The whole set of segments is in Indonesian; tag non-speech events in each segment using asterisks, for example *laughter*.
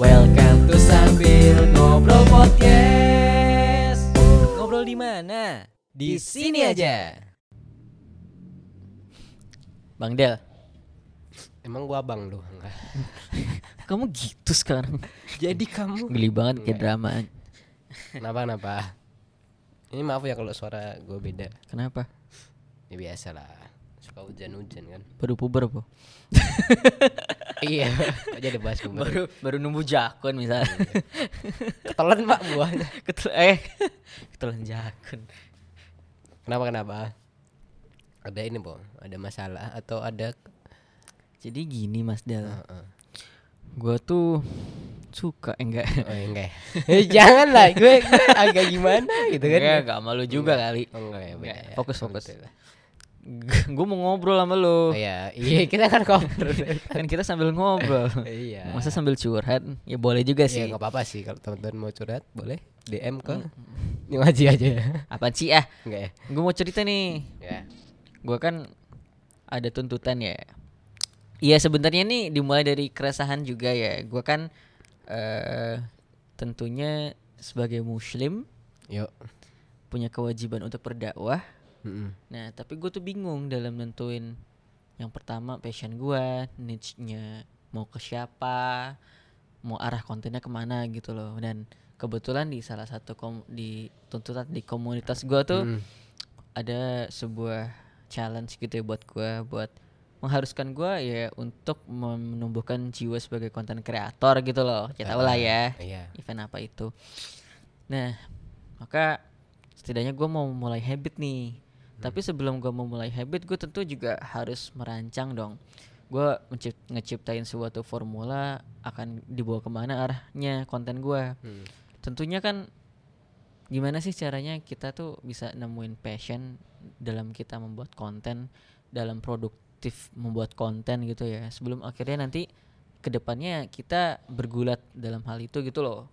Welcome to Sambil Ngobrol Podcast. Ngobrol di mana? Di sini aja. Bang Del, Emang gua abang lu? Enggak. *laughs* kamu gitu sekarang. Jadi kamu Geli banget kayak drama. kenapa kenapa? Ini maaf ya kalau suara gue beda. Kenapa? Ya biasa lah. Suka hujan-hujan kan. Baru puber po. *laughs* iya. Kok jadi bahas gue Baru baru numbuh jakun misalnya. Ketelan pak buahnya. *laughs* Ketel eh ketelan jakun. Kenapa kenapa? Ada ini po? Ada masalah atau ada? Jadi gini Mas Del, Heeh. gua tuh suka eh, enggak Oh ya, enggak. ya? Eh, Jangan lah. Gue, gue agak gimana gitu kan? Enggak, enggak malu juga kali. Oh, enggak ya. Enggak, ya. fokus, fokus. Alhamdulillah. *laughs* gue mau ngobrol sama lu. Oh iya, iya kita kan ngobrol. Kan kita sambil ngobrol. *laughs* iya. Masa sambil curhat? Ya boleh juga Iya sih. nggak apa-apa sih kalau teman-teman mau curhat boleh DM ke Hmm. Nyung Haji aja ya. Apaan sih ah? Enggak ya? Gue mau cerita nih. Ya. Gue kan ada tuntutan ya. Iya sebenarnya nih dimulai dari keresahan juga ya. Gue kan eh tentunya sebagai muslim Yuk. punya kewajiban untuk berdakwah. Mm-mm. Nah, tapi gue tuh bingung dalam nentuin yang pertama passion gue, niche-nya mau ke siapa, mau arah kontennya ke mana gitu loh. Dan kebetulan di salah satu kom di tuntutan di komunitas gue tuh Mm. ada sebuah challenge gitu ya buat gue, buat mengharuskan gue ya untuk menumbuhkan jiwa sebagai konten kreator gitu loh. Ya tau lah ya Iya. event apa itu. Nah, maka setidaknya gue mau mulai habit nih. Tapi sebelum gue mau mulai habit, gue tentu juga harus merancang dong. Gue mencipt- ngeciptain suatu formula akan dibawa ke mana arahnya konten gue. Mm. Tentunya kan gimana sih caranya kita tuh bisa nemuin passion dalam kita membuat konten, dalam produktif membuat konten gitu ya. Sebelum akhirnya nanti ke depannya kita bergulat dalam hal itu gitu loh.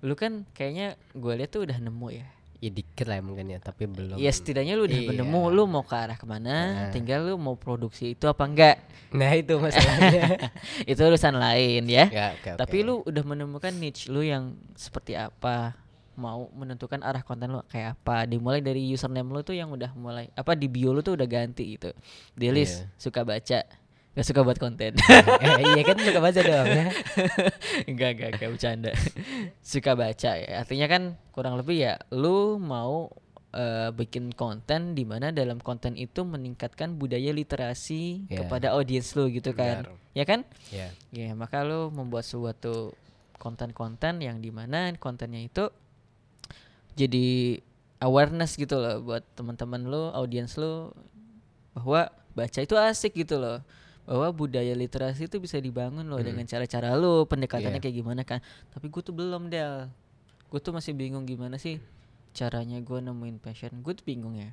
Lu kan kayaknya gue lihat tuh udah nemu ya. Ya dikit lah mungkin ya, tapi belum. Ya setidaknya lu udah Iya. menemu lu mau ke arah ke mana, Nah. tinggal lu mau produksi itu apa enggak. Nah itu *laughs* masalahnya. itu urusan lain ya. ya, oke, Tapi oke. lu udah menemukan niche lu yang seperti apa, mau menentukan arah konten lu kayak apa. Dimulai dari username lu tuh yang udah mulai apa di bio lu tuh udah ganti gitu. Di list Iya. suka baca, gak suka buat konten. eh, *laughs* iya kan suka baca dong ya. enggak, enggak, enggak bercanda. suka baca ya. Artinya kan kurang lebih ya lu mau eh, bikin konten di mana dalam konten itu meningkatkan budaya literasi Iya. kepada audiens lu gitu kan. Benar. Ya kan? Ya. Ya, maka lo membuat suatu konten-konten yang di mana kontennya itu jadi awareness gitu loh buat teman-teman lo, audiens lo bahwa baca itu asik gitu loh. Bahwa budaya literasi itu bisa dibangun loh dengan cara-cara lo, pendekatannya Iya. kayak gimana kan. Tapi gue tuh belum, Del. Gue tuh masih bingung gimana sih caranya gue nemuin passion. Gue tuh bingung ya.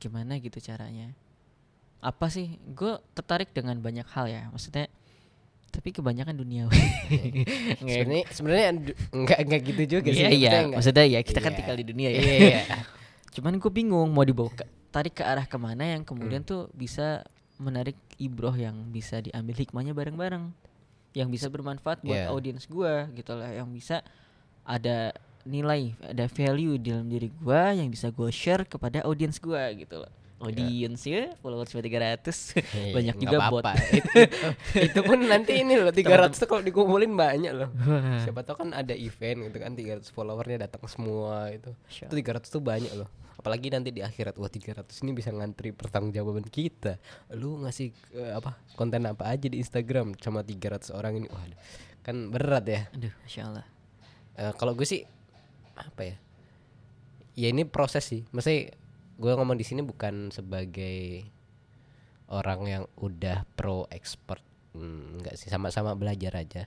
Gimana gitu caranya. Apa sih? Gue tertarik dengan banyak hal ya. Maksudnya tapi kebanyakan duniawi. *laughs* Sebenarnya sebenarnya enggak enggak gitu juga sih. Iya iya, Maksudnya ya kita kan Iya. tinggal di dunia ya. Iya. iya. *laughs* Cuman gue bingung mau dibawa ke, tarik ke arah ke mana yang kemudian Hmm. tuh bisa menarik ibroh yang bisa diambil hikmahnya bareng-bareng, yang bisa bermanfaat buat Iya. audiens gua gitu lah, yang bisa ada nilai, ada value di dalam diri gua yang bisa gua share kepada audiens gua gitu loh. Audiens ya, followers cuma 300 Iya, *laughs* banyak juga bot. apa-apa. itu, *laughs* itu, itu pun nanti ini loh 300 tuh kalau dikumpulin banyak loh. *laughs* Siapa tahu kan ada event gitu kan 300 followernya datang semua itu. Masya Itu 300 tuh banyak loh. Apalagi nanti di akhirat wah 300 ini bisa ngantri pertanggungjawaban kita. Lu ngasih eh, apa konten apa aja di Instagram sama 300 orang ini. Waduh. Kan berat ya. Aduh, masya Allah. Eh, kalau gue sih apa ya? Ya ini proses sih. Maksudnya gue ngomong di sini bukan sebagai orang yang udah pro expert. Hmm, enggak sih sama-sama belajar aja.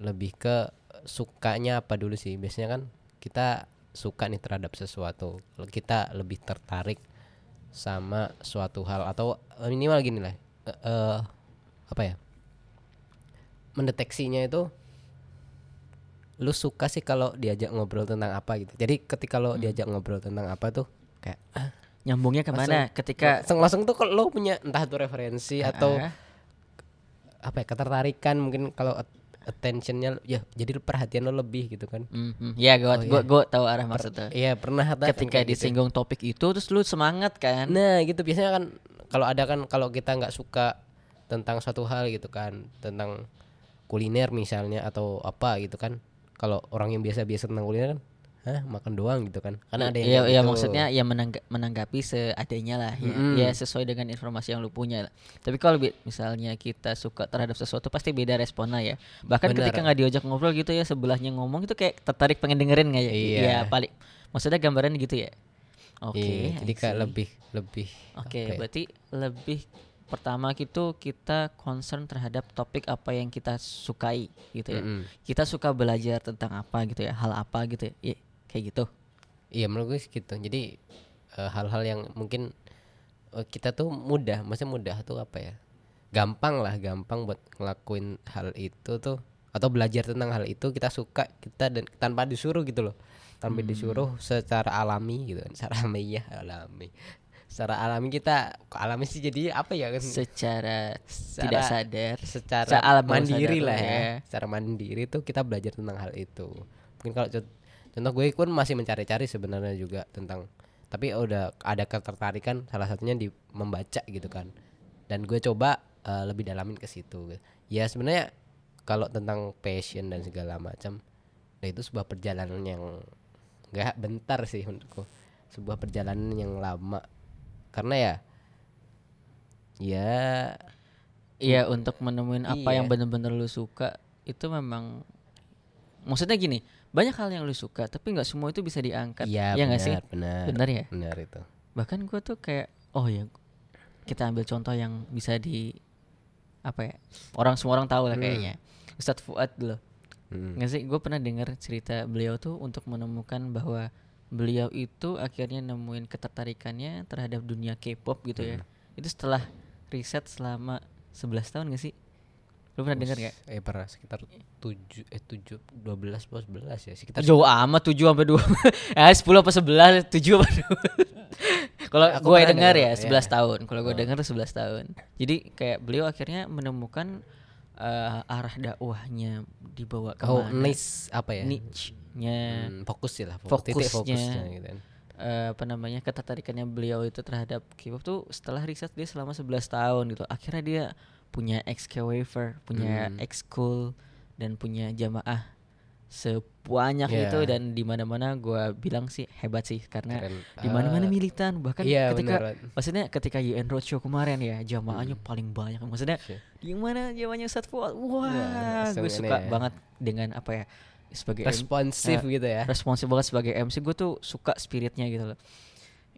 Lebih ke sukanya apa dulu sih? Biasanya kan kita suka nih terhadap sesuatu. Kita lebih tertarik sama suatu hal atau eh, minimal gini lah. eh, eh, apa ya? Mendeteksinya itu lu suka sih kalau diajak ngobrol tentang apa gitu. Jadi ketika lo diajak ngobrol tentang apa tuh kayak ah, Nyambungnya ke mana? Ketika langsung langsung tuh kalau lo punya entah itu referensi atau Ah, apa ya ketertarikan mungkin kalau attentionnya ya jadi perhatian lo lebih gitu kan Mhm. Ya, gua Oh, iya. gua tahu arah maksudnya. iya pernah Ketika gitu. disinggung topik itu terus lu semangat kan? nah gitu biasanya kan kalau ada kan kalau kita nggak suka tentang suatu hal gitu kan tentang kuliner misalnya atau apa gitu kan kalau orang yang biasa-biasa tentang kuliner kan Hah, makan doang gitu kan karena ada yang Iya, iya gitu. maksudnya ya menangga- menanggapi seadanya lah ya. Mm-mm. Ya sesuai dengan informasi yang lu punya lah. Tapi kalau misalnya kita suka terhadap sesuatu pasti beda responnya ya. Bahkan Benar. ketika nggak diajak ngobrol gitu ya sebelahnya ngomong itu kayak tertarik pengen dengerin nggak ya? Iya. Iya, paling maksudnya gambaran gitu ya. Oke. Iya, jadi kayak lebih lebih Oke, apa ya, berarti lebih pertama gitu kita concern terhadap topik apa yang kita sukai gitu ya. Mm-mm. Kita suka belajar tentang apa gitu ya, hal apa gitu ya. Kayak gitu. Iya menurut gue sih gitu. Jadi eh, hal-hal yang mungkin eh, kita tuh mudah, maksudnya mudah tuh apa ya? Gampang lah, gampang buat ngelakuin hal itu tuh atau belajar tentang hal itu kita suka kita dan tanpa disuruh gitu loh. Tanpa disuruh secara alami gitu kan. Secara alami ya, alami. Secara alami kita alami sih jadi apa ya kan? Secara Secara- tidak sadar. secara Secara mandiri sadar lah ya. ya. Secara mandiri tuh kita belajar tentang hal itu. Mungkin kalau contoh gue pun masih mencari-cari sebenarnya juga tentang tapi udah ada ketertarikan salah satunya di membaca gitu kan. Dan gue coba eh, lebih dalamin ke situ. Ya sebenarnya kalau tentang passion dan segala macam nah itu sebuah perjalanan yang gak bentar sih menurutku. Sebuah perjalanan yang lama. Karena ya ya Iya, untuk menemuin apa yang Iya. benar-benar lu suka itu memang maksudnya gini, banyak hal yang lu suka tapi nggak semua itu bisa diangkat. Iya ya benar, nggak sih? benar. Benar ya? Benar itu. Bahkan gue tuh kayak oh ya kita ambil contoh yang bisa di apa ya? Orang semua orang tahu lah Hmm. kayaknya. Ustadz Fuad dulu. Hmm. Nggak sih? Gue pernah dengar cerita beliau tuh untuk menemukan bahwa beliau itu akhirnya nemuin ketertarikannya terhadap dunia K-pop gitu ya. Itu setelah riset selama 11 tahun gak sih? Lu pernah dengar gak? Eh pernah sekitar 7 eh 7 12 plus 11 ya sekitar Jauh amat 7 sampai 2. *laughs* eh 10 apa 11, 7 apa 2. *laughs* Kalau Aku gue dengar dengar, ya 11 ya. tahun. Kalau gue dengar tuh 11 tahun. Jadi kayak beliau akhirnya menemukan eh, arah dakwahnya dibawa ke oh niche apa ya niche-nya Hmm, fokus sih lah fokus, titik fokusnya. fokusnya gitu kan eh, apa namanya ketertarikannya beliau itu terhadap K-pop tuh setelah riset dia selama 11 tahun gitu. Akhirnya dia punya XK Wafer, punya Hmm. X School dan punya jamaah sebanyak Iya. itu dan di mana-mana gua bilang sih hebat sih karena di mana-mana Ah, militan bahkan iya, ketika beneran. maksudnya ketika UN Roadshow kemarin ya jamaahnya Hmm. paling banyak maksudnya Iya. di mana jamaahnya Ustadz Fuad wah langsung gue suka ya. banget dengan apa ya sebagai M- responsif eh, gitu ya responsif banget sebagai MC gue tuh suka spiritnya gitu loh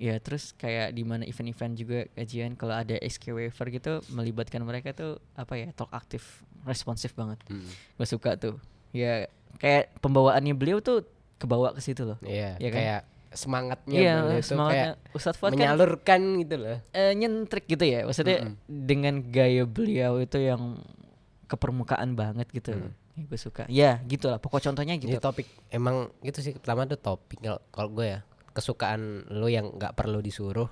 ya terus kayak di mana event-event juga kajian kalau ada SK Waver gitu melibatkan mereka tuh apa ya talk aktif responsif banget. Hmm, gue suka tuh. Ya kayak pembawaannya beliau tuh kebawa ke situ loh. Iya Iya kan? kayak semangatnya iya beliau tuh semangatnya. kayak Ustadz Fuad kan menyalurkan gitu loh. Eh, nyentrik gitu ya maksudnya Mm-mm. dengan gaya beliau itu yang kepermukaan banget gitu Mm. ya, gue suka. Ya gitu lah pokok contohnya gitu. Ini topik emang gitu sih pertama tuh topik kalau- kalau gue ya kesukaan lu yang nggak perlu disuruh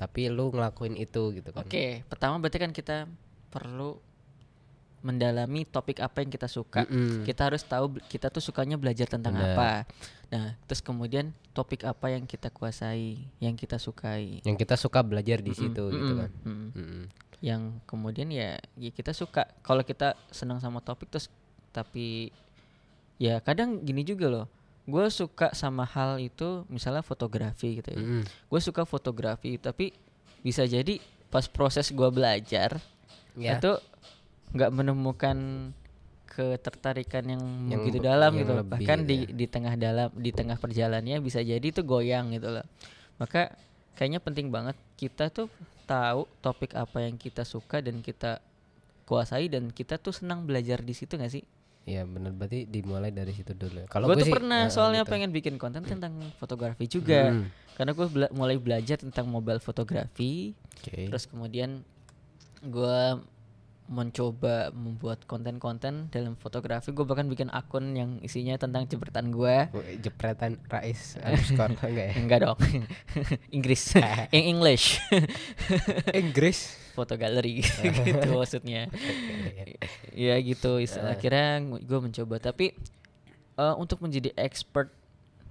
tapi lu ngelakuin itu gitu kan Oke, pertama berarti kan kita perlu mendalami topik apa yang kita suka. Mm-mm. Kita harus tahu kita tuh sukanya belajar tentang Benar. apa. Nah, terus kemudian topik apa yang kita kuasai, yang kita sukai. yang kita suka belajar di Mm-mm, situ gitu mm-mm, kan mm-mm. Mm-mm. Yang kemudian ya, ya kita suka. Kalau kita senang sama topik terus tapi ya kadang gini juga loh. Gue suka sama hal itu misalnya fotografi gitu ya. Mm-mm. Gue suka fotografi tapi bisa jadi pas proses gua belajar Ya. itu nggak menemukan ketertarikan yang, Yang begitu be- dalam yang gitu lebih bahkan gitu di ya. di tengah dalam di tengah perjalanannya bisa jadi itu goyang gitu loh maka kayaknya penting banget kita tuh tahu topik apa yang kita suka dan kita kuasai dan kita tuh senang belajar di situ gak sih ya benar berarti dimulai dari situ dulu kalau gue tuh sih, pernah eh, soalnya gitu. pengen bikin konten tentang fotografi juga Mm. karena gue mulai belajar tentang mobile fotografi Oke. Terus kemudian gua mencoba membuat konten-konten dalam fotografi. Gue bahkan bikin akun yang isinya tentang jepretan gua. Oh, jepretan Rais underscore *laughs* enggak ya Enggak dong. *laughs* Inggris. *laughs* In English. Inggris foto galeri *laughs* *laughs* gitu maksudnya. *laughs* Ya gitu. Istilah akhirnya gue mencoba. Tapi eh, untuk menjadi expert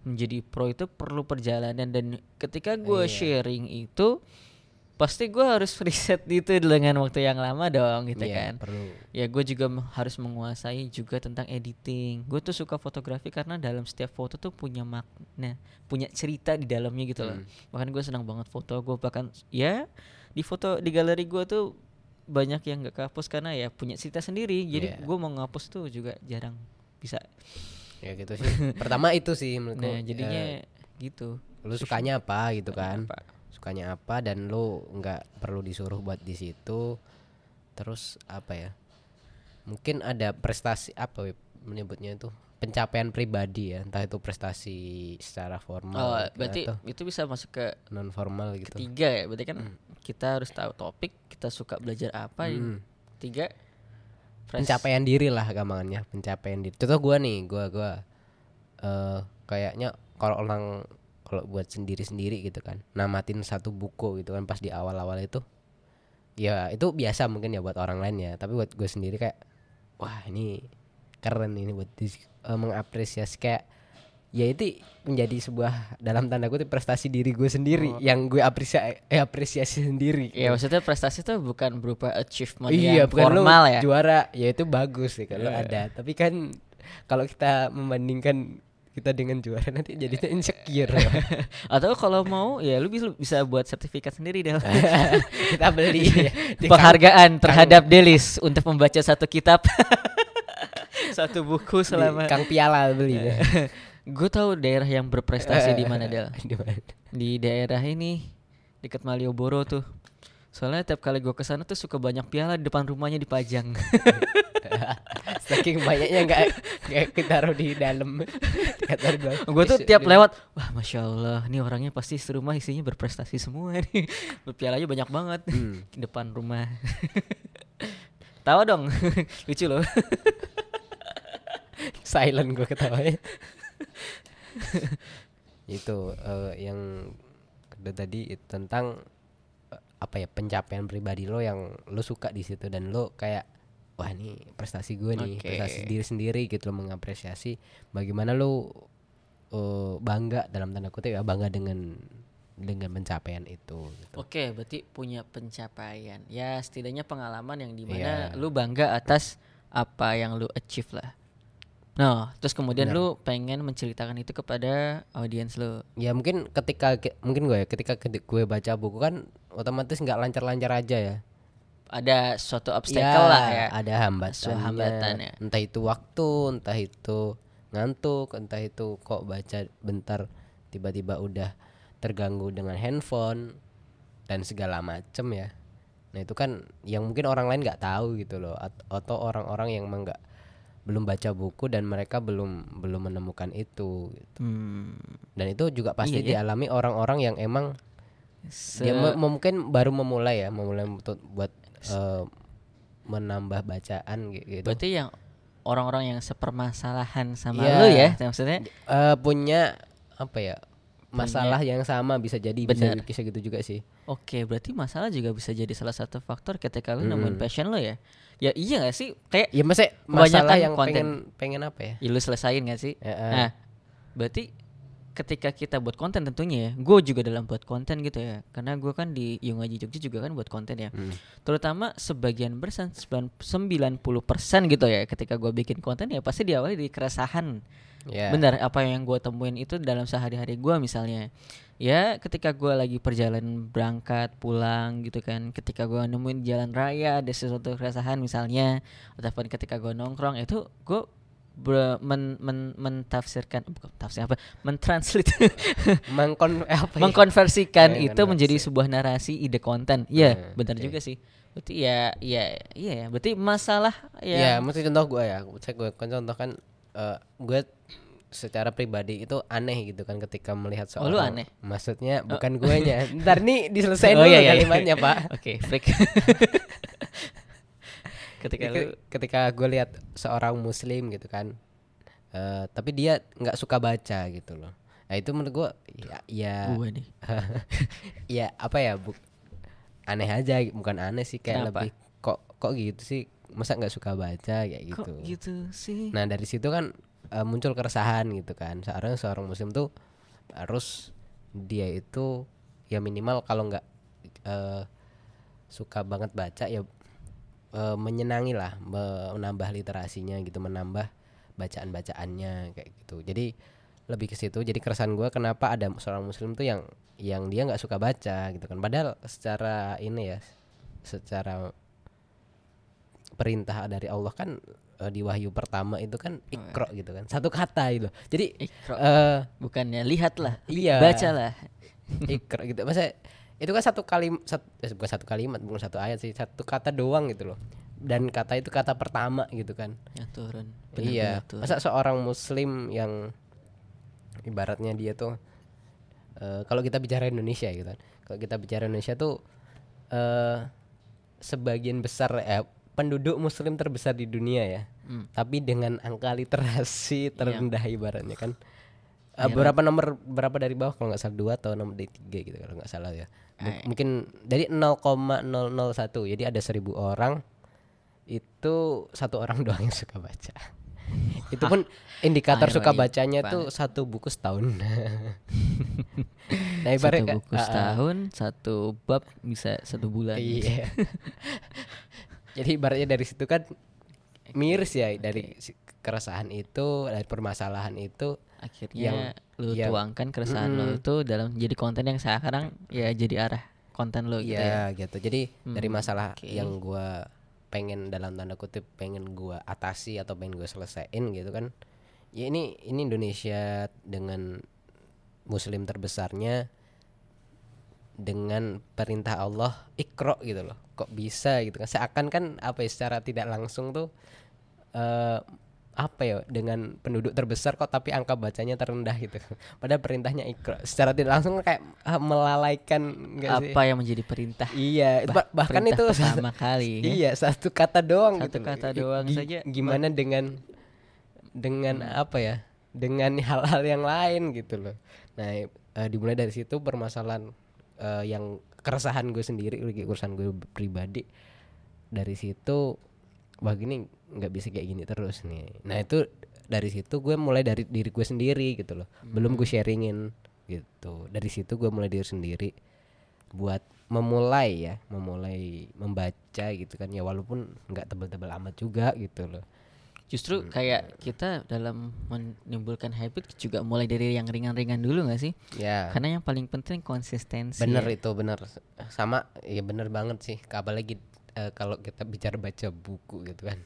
menjadi pro itu perlu perjalanan. Dan ketika gue Iya. sharing itu pasti gue harus riset itu dengan waktu yang lama dong gitu Iya, kan. perlu. Ya gue juga harus menguasai juga tentang editing. Gue tuh suka fotografi karena dalam setiap foto tuh punya makna punya cerita di dalamnya gitu loh. Hmm. bahkan gue senang banget foto. Gue bahkan ya di foto di galeri gue tuh banyak yang gak kehapus karena ya punya cerita sendiri. Jadi Iya. gue mau ngapus tuh juga jarang bisa. Ya gitu sih. Pertama itu sih menurutku. Nah jadinya eh, gitu. Lu sukanya apa gitu kan? Apa? sukanya apa dan lu nggak perlu disuruh buat di situ. Terus apa ya? Mungkin ada prestasi apa menyebutnya itu pencapaian pribadi ya entah itu prestasi secara formal oh gitu berarti atau itu bisa masuk ke non formal gitu. ketiga ya berarti kan kita harus tahu topik kita suka belajar apa Hmm. tiga pencapaian diri lah gampangannya pencapaian diri. Contoh gua nih gua gua eh kayaknya kalau orang kalau buat sendiri sendiri gitu kan namatin satu buku gitu kan pas di awal awal itu ya itu biasa mungkin ya buat orang lain ya tapi buat gue sendiri kayak wah ini keren ini buat dis- eh, mengapresiasi kayak ya itu menjadi sebuah dalam tanda kutip prestasi diri gue sendiri yang gue apresiasi eh, apresiasi sendiri Ya maksudnya prestasi itu bukan berupa achievement iya, yang bukan formal ya. Juara ya itu bagus sih kalau Iya. ada. Tapi kan kalau kita membandingkan kita dengan juara nanti jadinya insecure. *laughs* Atau kalau mau ya lu bisa bisa buat sertifikat sendiri deh. *laughs* kita beli ya. *laughs* di Penghargaan terhadap Delis untuk membaca satu kitab. Satu buku Kang, di selama Kang Piala beli. *laughs* Gue tahu daerah yang berprestasi di mana Del. *laughs* Di daerah ini dekat Malioboro tuh. Soalnya tiap kali gue ke sana tuh suka banyak piala di depan rumahnya dipajang. *laughs* Saking banyaknya nggak nggak kitaruh di dalam. Gue tuh tiap lewat, wah masya Allah, nih orangnya pasti serumah isinya berprestasi semua nih. Pialanya banyak banget Hmm. di depan rumah. Tahu dong, lucu loh. *laughs* silent gue ketawanya. *laughs* itu eh, yang kedua tadi itu tentang eh, apa ya pencapaian pribadi lo yang lo suka di situ dan lo kayak wah ini prestasi gue nih Oke. prestasi diri sendiri gitu lo mengapresiasi bagaimana lo eh, bangga dalam tanda kutip ya bangga dengan dengan pencapaian itu gitu. Oke, berarti punya pencapaian. Ya setidaknya pengalaman yang di mana Iya. lu bangga atas apa yang lu achieve lah. Nah, terus kemudian lu pengen menceritakan itu kepada audiens lu. ya mungkin ketika ki- mungkin gue ya ketika gue baca buku kan otomatis nggak lancar-lancar aja ya Ada suatu obstacle lah ya. ada hambatan hambatan ya. entah itu waktu entah itu ngantuk entah itu kok baca bentar tiba-tiba udah terganggu dengan handphone dan segala macem ya nah itu kan yang mungkin orang lain nggak tahu gitu loh At- atau orang-orang yang emang nggak belum baca buku dan mereka belum belum menemukan itu gitu. Hmm. dan itu juga pasti Iya ya. dialami orang-orang yang emang Se- dia me- mungkin baru memulai ya memulai untuk buat eh, menambah bacaan gi- gitu berarti yang orang-orang yang sepermasalahan sama Iya. lu ya, maksudnya Eh, punya apa ya masalah yang sama bisa jadi Benar. bisa bisa gitu juga sih Oke, berarti masalah juga bisa jadi salah satu faktor ketika lu Hmm. nemuin passion lo ya. Ya iya gak sih? Kayak ya maksudnya Kebanyakan masalah yang konten. pengen pengen apa ya ya lu selesain gak sih? Ya, eh. Nah, berarti ketika kita buat konten tentunya ya, gue juga dalam buat konten gitu ya. Karena gue kan di Yung Aji Jogja juga kan buat konten ya. Hmm. Terutama sebagian besar 90% gitu ya ketika gue bikin konten ya pasti diawali dari keresahan. Ya Benar, apa yang gue temuin itu dalam sehari-hari gue misalnya. Ya, ketika gue lagi perjalanan berangkat pulang gitu kan, ketika gue nemuin jalan raya ada sesuatu keresahan misalnya, ataupun ketika gue nongkrong itu gue ber- men, men- mentafsirkan bukan tafsir apa mentranslate *laughs* mengkon eh, apa ya? mengkonversikan Ya, itu menjadi konversi. sebuah narasi ide konten iya Hmm, benar oke. juga sih berarti ya iya iya ya berarti masalah ya ya mesti contoh gue ya saya gue kan contoh kan eh, gue secara pribadi itu aneh gitu kan ketika melihat Oh, seorang lu aneh? maksudnya bukan gue nya *laughs* ntar nih diselesain Oh, dulu iya, iya, iya. kalimatnya pak. *laughs* Oke freak *laughs* ketika lu Ketika, gue lihat seorang muslim gitu kan eh, tapi dia nggak suka baca gitu loh. Nah itu menurut gue ya ya, gue nih. Ya apa ya bu aneh aja bukan aneh sih kayak Kenapa? lebih kok kok gitu sih? Masa nggak suka baca kayak gitu? Kok gitu sih? nah dari situ kan eh, muncul keresahan gitu kan. Seorang seorang muslim tuh harus dia itu ya minimal kalau nggak eh, suka banget baca ya eh, menyenangi lah menambah literasinya gitu menambah bacaan bacaannya kayak gitu. Jadi lebih ke situ. Jadi keresahan gue kenapa ada seorang muslim tuh yang yang dia nggak suka baca gitu kan. Padahal secara ini ya secara perintah dari Allah kan eh, di wahyu pertama itu kan ikro gitu kan satu kata itu jadi Ikro. eh Bukannya lihatlah, iya bacalah. *laughs* ikro gitu masa itu kan satu kalimat bukan satu kalimat bukan satu ayat sih satu kata doang gitu loh dan kata itu kata pertama gitu kan Ya turun. iya benar-benar turun. masa seorang muslim yang ibaratnya dia tuh eh, kalau kita bicara Indonesia gitu kan kalau kita bicara Indonesia tuh eh sebagian besar eh, penduduk muslim terbesar di dunia ya Hmm. tapi dengan angka literasi terendah ibaratnya kan Eh, Iya, berapa nomor berapa dari bawah kalau nggak salah dua atau nomor dari tiga gitu kalau nggak salah ya M- Eh. mungkin dari 0,001 jadi ada seribu orang itu satu orang *laughs* doang yang suka baca *laughs* itu pun indikator suka bacanya tuh satu buku setahun *laughs* nah satu buku ah, ah. setahun, satu bab bisa satu bulan. Iya. Jadi ibaratnya dari situ kan miris ya dari keresahan itu dari permasalahan itu Akhirnya lu yang- tuangkan keresahan lo Mm-mm. itu dalam jadi konten yang sekarang ya jadi arah konten lo gitu ya. Iya gitu. Jadi dari Hmm, masalah oke. yang gua pengen dalam tanda kutip pengen gua atasi atau pengen gua selesaiin gitu kan. Ya ini ini Indonesia dengan muslim terbesarnya dengan perintah Allah ikro gitu loh. Kok bisa gitu kan? Seakan kan apa ya secara tidak langsung tuh eh apa ya dengan penduduk terbesar kok tapi angka bacanya terendah gitu. *laughs* Padahal perintahnya ikro. Secara tidak langsung kayak ah, melalaikan enggak sih? Apa yang menjadi perintah? Iya, Bah- bah- bahkan perintah itu pertama kali. ya. Iya, satu kata doang Satu gitu. kata doang gi- saja. Gimana dengan dengan Hmm. apa ya? Dengan hal-hal yang lain gitu loh. Nah, eh, dimulai dari situ permasalahan eh, yang keresahan gue sendiri, lagi urusan gue pribadi. Dari situ wah gini nggak bisa kayak gini terus nih. Nah, itu dari situ gue mulai dari diri gue sendiri gitu loh. Belum gue Hmm. sharingin gitu. Dari situ gue mulai diri sendiri buat memulai ya memulai membaca gitu kan ya walaupun nggak tebel-tebel amat juga gitu loh Justru kayak kita dalam menimbulkan habit juga mulai dari yang ringan-ringan dulu gak sih? ya. Karena yang paling penting konsistensi. bener ya. itu bener. Sama ya bener banget sih. Apalagi eh, kalau kita bicara baca buku gitu kan.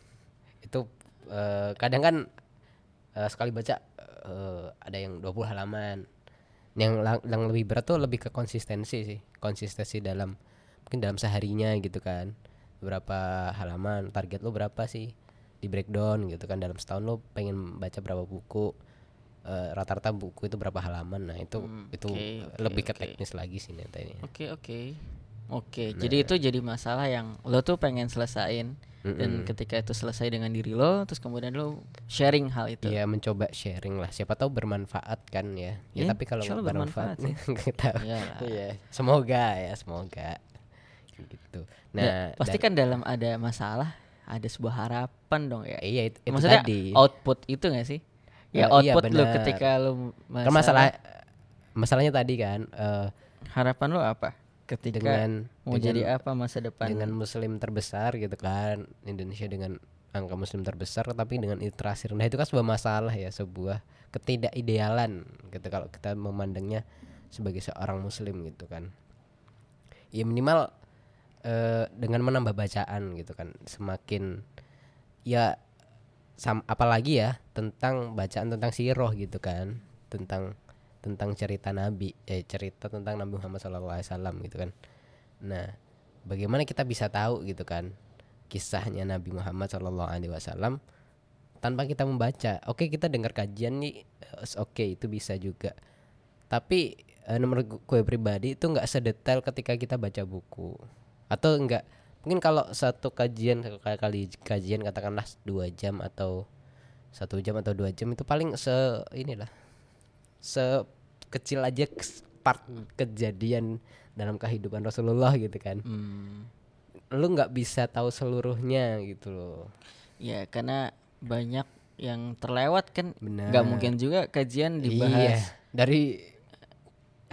Itu eh, kadang kan eh, sekali baca eh, ada yang 20 halaman. Yang lang- yang lebih berat tuh lebih ke konsistensi sih. Konsistensi dalam mungkin dalam seharinya gitu kan. Berapa halaman target lo berapa sih di breakdown gitu kan. Dalam setahun lo pengen baca berapa buku Eh, rata-rata buku itu berapa halaman. Nah itu Hmm, itu oke, lebih ke teknis lagi sih nanti Oke oke. Oke. Nah. Jadi itu jadi masalah yang lo tuh pengen selesain dan Mm-mm. ketika itu selesai dengan diri lo, terus kemudian lo sharing hal itu. Iya mencoba sharing lah. Siapa tahu bermanfaat kan ya. Ya Ya, tapi kalau nggak bermanfaat bermanfaat *laughs* tahu. Iyalah. Iya, semoga ya semoga. Gitu. Da- nah pasti dari- kan dalam ada masalah ada sebuah harapan dong ya. iya itu, itu Maksudnya tadi output itu gak sih? Ya iya, output lo benar. ketika lo kan masalah masalahnya tadi kan eh, harapan lo apa? Ketika dengan mau dengan- jadi apa masa depan? dengan muslim terbesar gitu kan Indonesia dengan angka muslim terbesar tapi dengan literasi rendah itu kan sebuah masalah ya sebuah ketidakidealan gitu kalau kita memandangnya sebagai seorang muslim gitu kan ya minimal eh, dengan menambah bacaan gitu kan. Semakin ya sam apalagi ya tentang bacaan tentang siroh gitu kan. Tentang tentang cerita nabi eh cerita tentang Nabi Muhammad SAW gitu kan. Nah bagaimana kita bisa tahu gitu kan kisahnya Nabi Muhammad SAW tanpa kita membaca? Oke kita dengar kajian nih eh, oke itu bisa juga. Tapi eh, nomor gu- gue pribadi itu nggak sedetail ketika kita baca buku atau enggak mungkin kalau satu kajian satu kali- kali kajian katakanlah dua jam atau satu jam atau dua jam itu paling se inilah sekecil aja kes- part kejadian dalam kehidupan Rasulullah gitu kan Hmm. lu nggak bisa tahu seluruhnya gitu loh Ya karena banyak yang terlewat kan nggak mungkin juga kajian iya dibahas. dari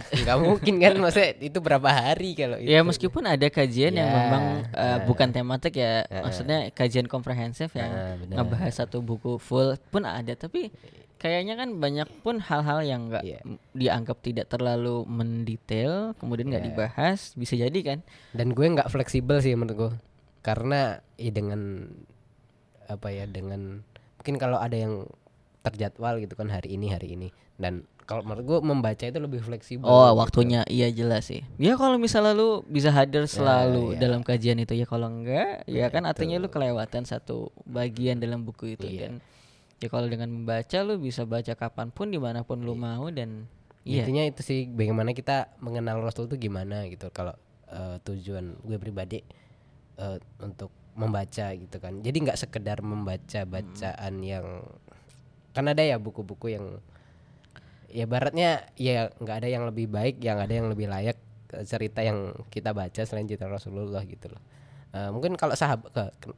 nggak mungkin kan maksudnya itu berapa hari kalau itu Ya meskipun ada kajian yang Ya, memang uh, nah. bukan tematik ya, Nah. maksudnya kajian komprehensif yang Nah, ngebahas satu buku full pun ada, tapi kayaknya kan banyak pun hal-hal yang nggak m- dianggap tidak terlalu mendetail, kemudian nggak Ya. dibahas, bisa jadi kan? dan gue nggak fleksibel sih menurut gue karena ya dengan apa ya dengan mungkin kalau ada yang terjadwal gitu kan hari ini hari ini dan kalau menurut gue membaca itu lebih fleksibel. Oh gitu. waktunya. Iya jelas sih. Ya kalau misalnya lu bisa hadir selalu iya. dalam kajian itu ya kalau enggak ya kan artinya lu kelewatan satu bagian dalam buku itu. Iya. dan ya kalau dengan membaca lu bisa baca kapan pun di mana pun lu mau dan iya. Intinya itu sih bagaimana kita mengenal Rasul itu gimana gitu. Kalau eh, tujuan gue pribadi eh, untuk membaca gitu kan. Jadi nggak sekedar membaca bacaan yang kan ada ya buku-buku yang ya baratnya ya nggak ada yang lebih baik yang ada yang lebih layak cerita yang kita baca selain cerita Rasulullah gitu loh. Eh, mungkin kalau sahabat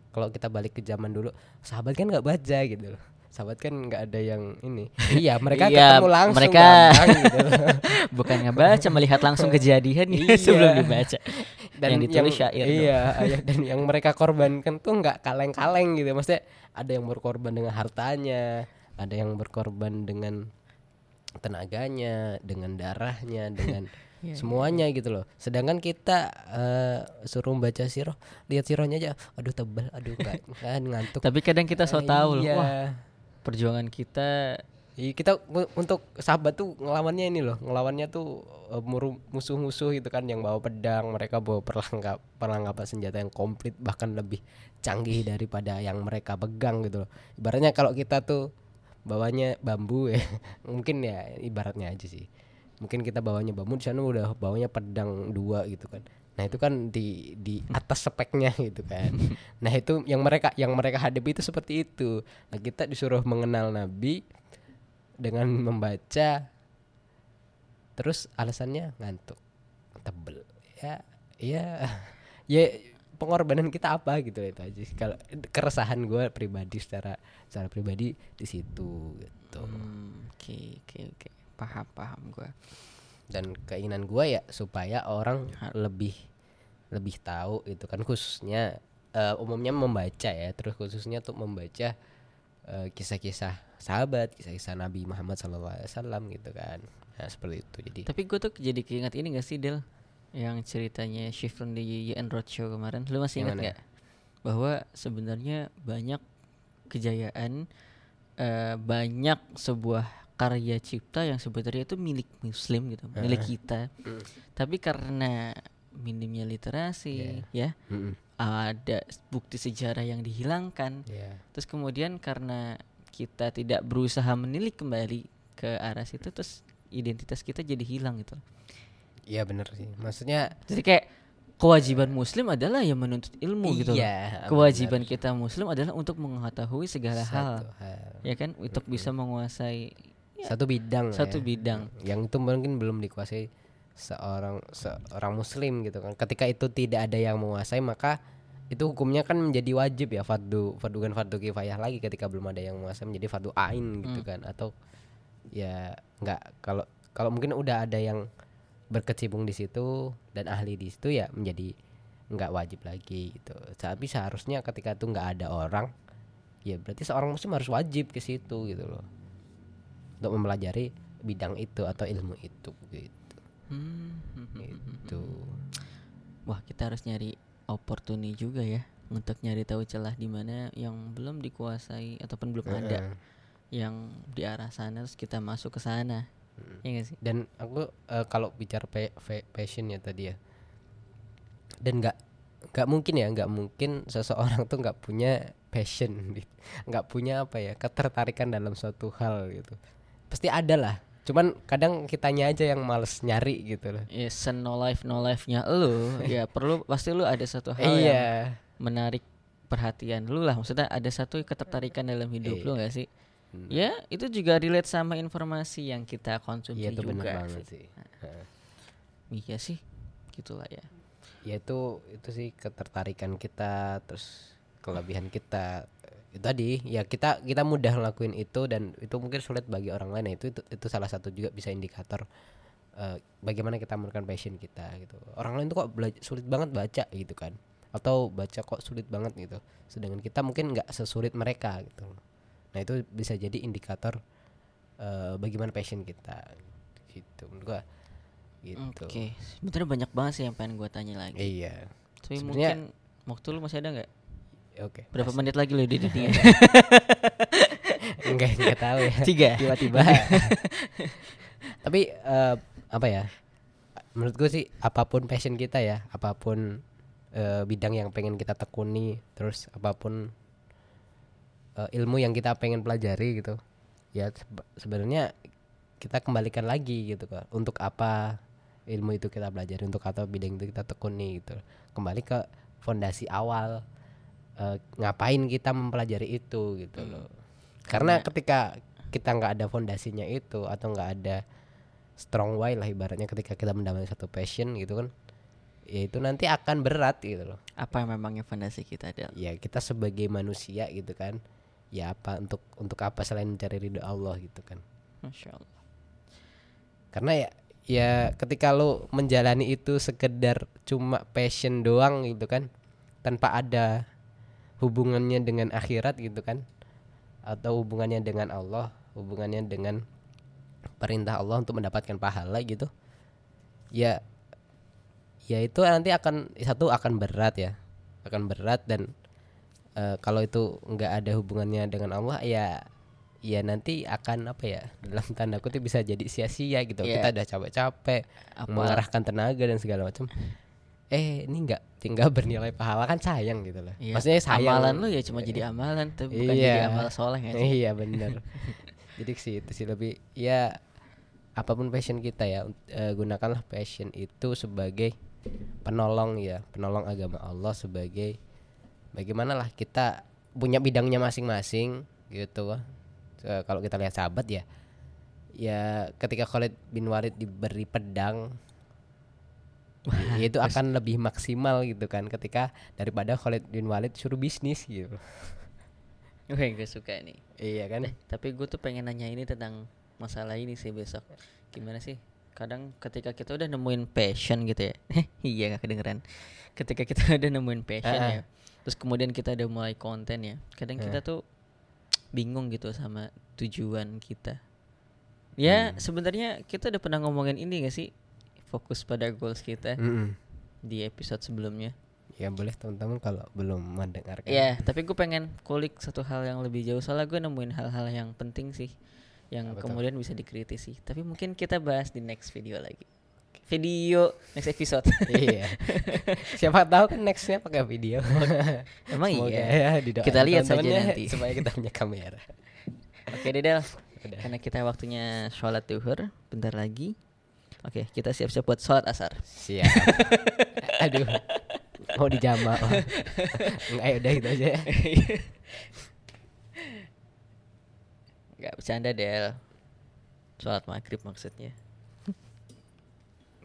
kalau kita balik ke zaman dulu sahabat kan nggak baca gitu loh. Sahabat kan nggak ada yang ini. *laughs* Iya mereka Iya, ketemu langsung mereka- gampang gitu *laughs* bukan ngebaca melihat langsung kejadian Iya. sebelum dibaca. Yang ditulis syair dong. iya *laughs* iya, dan yang mereka korbankan tuh nggak kaleng-kaleng gitu. Maksudnya ada yang berkorban dengan hartanya ada yang berkorban dengan tenaganya dengan darahnya *laughs* dengan Iya, semuanya gitu loh sedangkan kita eh, suruh membaca siroh lihat sirohnya aja aduh tebal aduh nggak *laughs* kan ngantuk tapi kadang kita so tahu loh Iya. wah perjuangan kita Iya, kita untuk sahabat tuh ngelawannya ini loh, ngelawannya tuh muru- musuh-musuh gitu kan yang bawa pedang, mereka bawa perlengkap perlengkapan senjata yang komplit bahkan lebih canggih daripada yang mereka pegang gitu loh. Ibaratnya kalau kita tuh bawanya bambu ya, *laughs* mungkin ya ibaratnya aja sih. Mungkin kita bawanya bambu di sana udah bawanya pedang dua gitu kan. Nah, itu kan di di atas speknya *laughs* gitu kan. Nah, itu yang mereka yang mereka hadapi itu seperti itu. Nah, kita disuruh mengenal nabi dengan membaca terus alasannya ngantuk tebel ya ya *laughs* ya pengorbanan kita apa gitu itu aja kalau keresahan gue pribadi secara secara pribadi di situ gitu. Hmm, oke oke oke. Paham paham gua. Dan keinginan gue ya supaya orang lebih lebih tahu itu kan khususnya eh, umumnya membaca ya. Terus khususnya untuk membaca eh, kisah-kisah sahabat kisah-kisah Nabi Muhammad SAW gitu kan. Nah, seperti itu. Jadi Tapi gue tuh jadi keinget ini gak sih Del Yang ceritanya Shifron di YN Roadshow kemarin Lu masih ingat Yang mana? gak? Bahwa sebenarnya banyak kejayaan eh, Banyak sebuah karya cipta yang sebenarnya itu milik muslim gitu Milik kita Tapi karena minimnya literasi ya Mm-mm. Ada bukti sejarah yang dihilangkan Iya. Terus kemudian karena kita tidak berusaha menilik kembali ke arah situ Terus identitas kita jadi hilang gitu Iya bener sih. Maksudnya Jadi kayak kewajiban muslim adalah yang menuntut ilmu gitu loh. Iya, Kewajiban kita muslim adalah untuk mengetahui segala hal, satu hal. ya kan, untuk bisa menguasai satu bidang satu ya. bidang. yang itu mungkin belum dikuasai seorang seorang muslim gitu kan. Ketika itu tidak ada yang menguasai maka itu hukumnya kan menjadi wajib ya fardu fardu kan fardu kifayah lagi ketika belum ada yang menguasai menjadi fardu ain gitu kan. Atau ya nggak kalau kalau mungkin udah ada yang berkecimpung di situ dan ahli di situ ya menjadi nggak wajib lagi gitu. Tapi seharusnya ketika itu nggak ada orang ya berarti seorang muslim harus wajib ke situ gitu loh. Untuk mempelajari bidang itu atau ilmu itu gitu. Hmm, gitu. Wah, kita harus nyari opportunity juga ya untuk nyari tahu celah di mana yang belum dikuasai ataupun belum ada yang di arah sana terus kita masuk ke sana. Ya gak sih? dan aku eh, kalau bicara passion ya tadi ya dan nggak nggak mungkin ya nggak mungkin seseorang tuh nggak punya passion nggak punya apa ya ketertarikan dalam suatu hal gitu. Pasti ada lah cuman kadang kitanya aja yang males nyari gitu loh. Ya, sen no life no life-nya lu *laughs* ya perlu pasti lu ada satu hal yang iya menarik perhatian lu lah. Maksudnya ada satu ketertarikan dalam hidup lu gak sih Hmm. ya itu juga relate sama informasi yang kita konsumsi iya itu juga benar banget sih. sih. Heeh. iya sih gitulah ya. Ya itu itu sih ketertarikan kita terus kelebihan kita. Itu tadi ya kita kita mudah ngelakuin itu dan itu mungkin sulit bagi orang lain. Ya itu itu, itu salah satu juga bisa indikator eh, bagaimana kita menemukan passion kita gitu. Orang lain tuh kok belajar sulit banget baca gitu kan. Atau baca kok sulit banget gitu. Sedangkan kita mungkin nggak sesulit mereka gitu nah itu bisa jadi indikator eh, bagaimana passion kita gitu menurut gua gitu. Oke sebenarnya banyak banget sih yang pengen gue tanya lagi. Iya. Tapi sebenarnya- mungkin waktu lu masih ada nggak? Oke. Berapa menit lagi lu di dunia *laughs* enggak enggak tahu ya. Tiga. Tiba-tiba. *laughs* Tapi eh, apa ya menurut gue sih apa pun passion kita ya apa pun eh, bidang yang pengen kita tekuni terus apa pun eh, ilmu yang kita pengen pelajari gitu. Ya sebe- sebenarnya kita kembalikan lagi gitu kan untuk apa ilmu itu kita pelajari untuk apa bidang itu kita tekuni gitu. Kembali ke fondasi awal eh, ngapain kita mempelajari itu gitu loh. Karena ketika kita nggak ada fondasinya itu atau nggak ada strong why lah ibaratnya ketika kita mendapatkan satu passion gitu kan ya itu nanti akan berat gitu loh. Apa yang memangnya fondasi kita ada ya kita sebagai manusia gitu kan ya apa untuk untuk apa selain mencari ridho Allah gitu kan. Masya allah karena ya ya ketika lo menjalani itu sekedar cuma passion doang gitu kan tanpa ada hubungannya dengan akhirat gitu kan atau hubungannya dengan Allah hubungannya dengan perintah Allah untuk mendapatkan pahala gitu ya ya itu nanti akan satu akan berat ya akan berat dan eh, kalau itu nggak ada hubungannya dengan Allah ya ya nanti akan apa ya *laughs* dalam tanda kutip bisa jadi sia-sia gitu. Iya. kita udah capek-capek mengerahkan tenaga dan segala macam. Eh ini nggak tinggal bernilai pahala kan sayang gitu loh. Iya, maksudnya sayang. Amalan lu ya cuma jadi amalan tapi bukan Iya. jadi amal soleh ya iya bener. *laughs* Jadi sih itu sih lebih ya apa pun passion kita ya eh, gunakanlah passion itu sebagai penolong ya penolong agama Allah sebagai bagaimana lah kita punya bidangnya masing-masing gitu Eh, kalau kita lihat sahabat ya ya ketika Khalid bin Walid diberi pedang itu akan lebih maksimal gitu kan ketika daripada Khalid bin Walid suruh bisnis gitu. Gue gak suka nih iya kan? Tapi gue tuh pengen nanya ini tentang masalah ini sih besok. Gimana sih? Kadang ketika kita udah nemuin passion gitu ya. *laughs* Iya gak kedengeran. Ketika kita *laughs* udah nemuin passion Ah, ah. ya terus kemudian kita udah mulai konten ya kadang kita tuh bingung gitu sama tujuan kita ya sebenarnya kita udah pernah ngomongin ini gak sih fokus pada goals kita Mm-mm. di episode sebelumnya Ya boleh teman-teman kalau belum mendengarkan. Iya, tapi gue pengen kulik satu hal yang lebih jauh soalnya gue nemuin hal-hal yang penting sih yang kemudian bisa dikritisi. Tapi mungkin kita bahas di next video lagi. Video next episode. iya. *laughs* Siapa tahu kan nextnya pakai video. *laughs* Emang Semoga iya. ya Kita lihat saja nanti. *laughs* supaya kita punya kamera. Oke, Dedel. Udah. Karena kita waktunya sholat duhur bentar lagi. Oke, kita siap-siap buat sholat asar. Siap. Aduh. Mau dijama. Oh. Enggak ya udah gitu aja. Gak bercanda Del. Sholat maghrib maksudnya.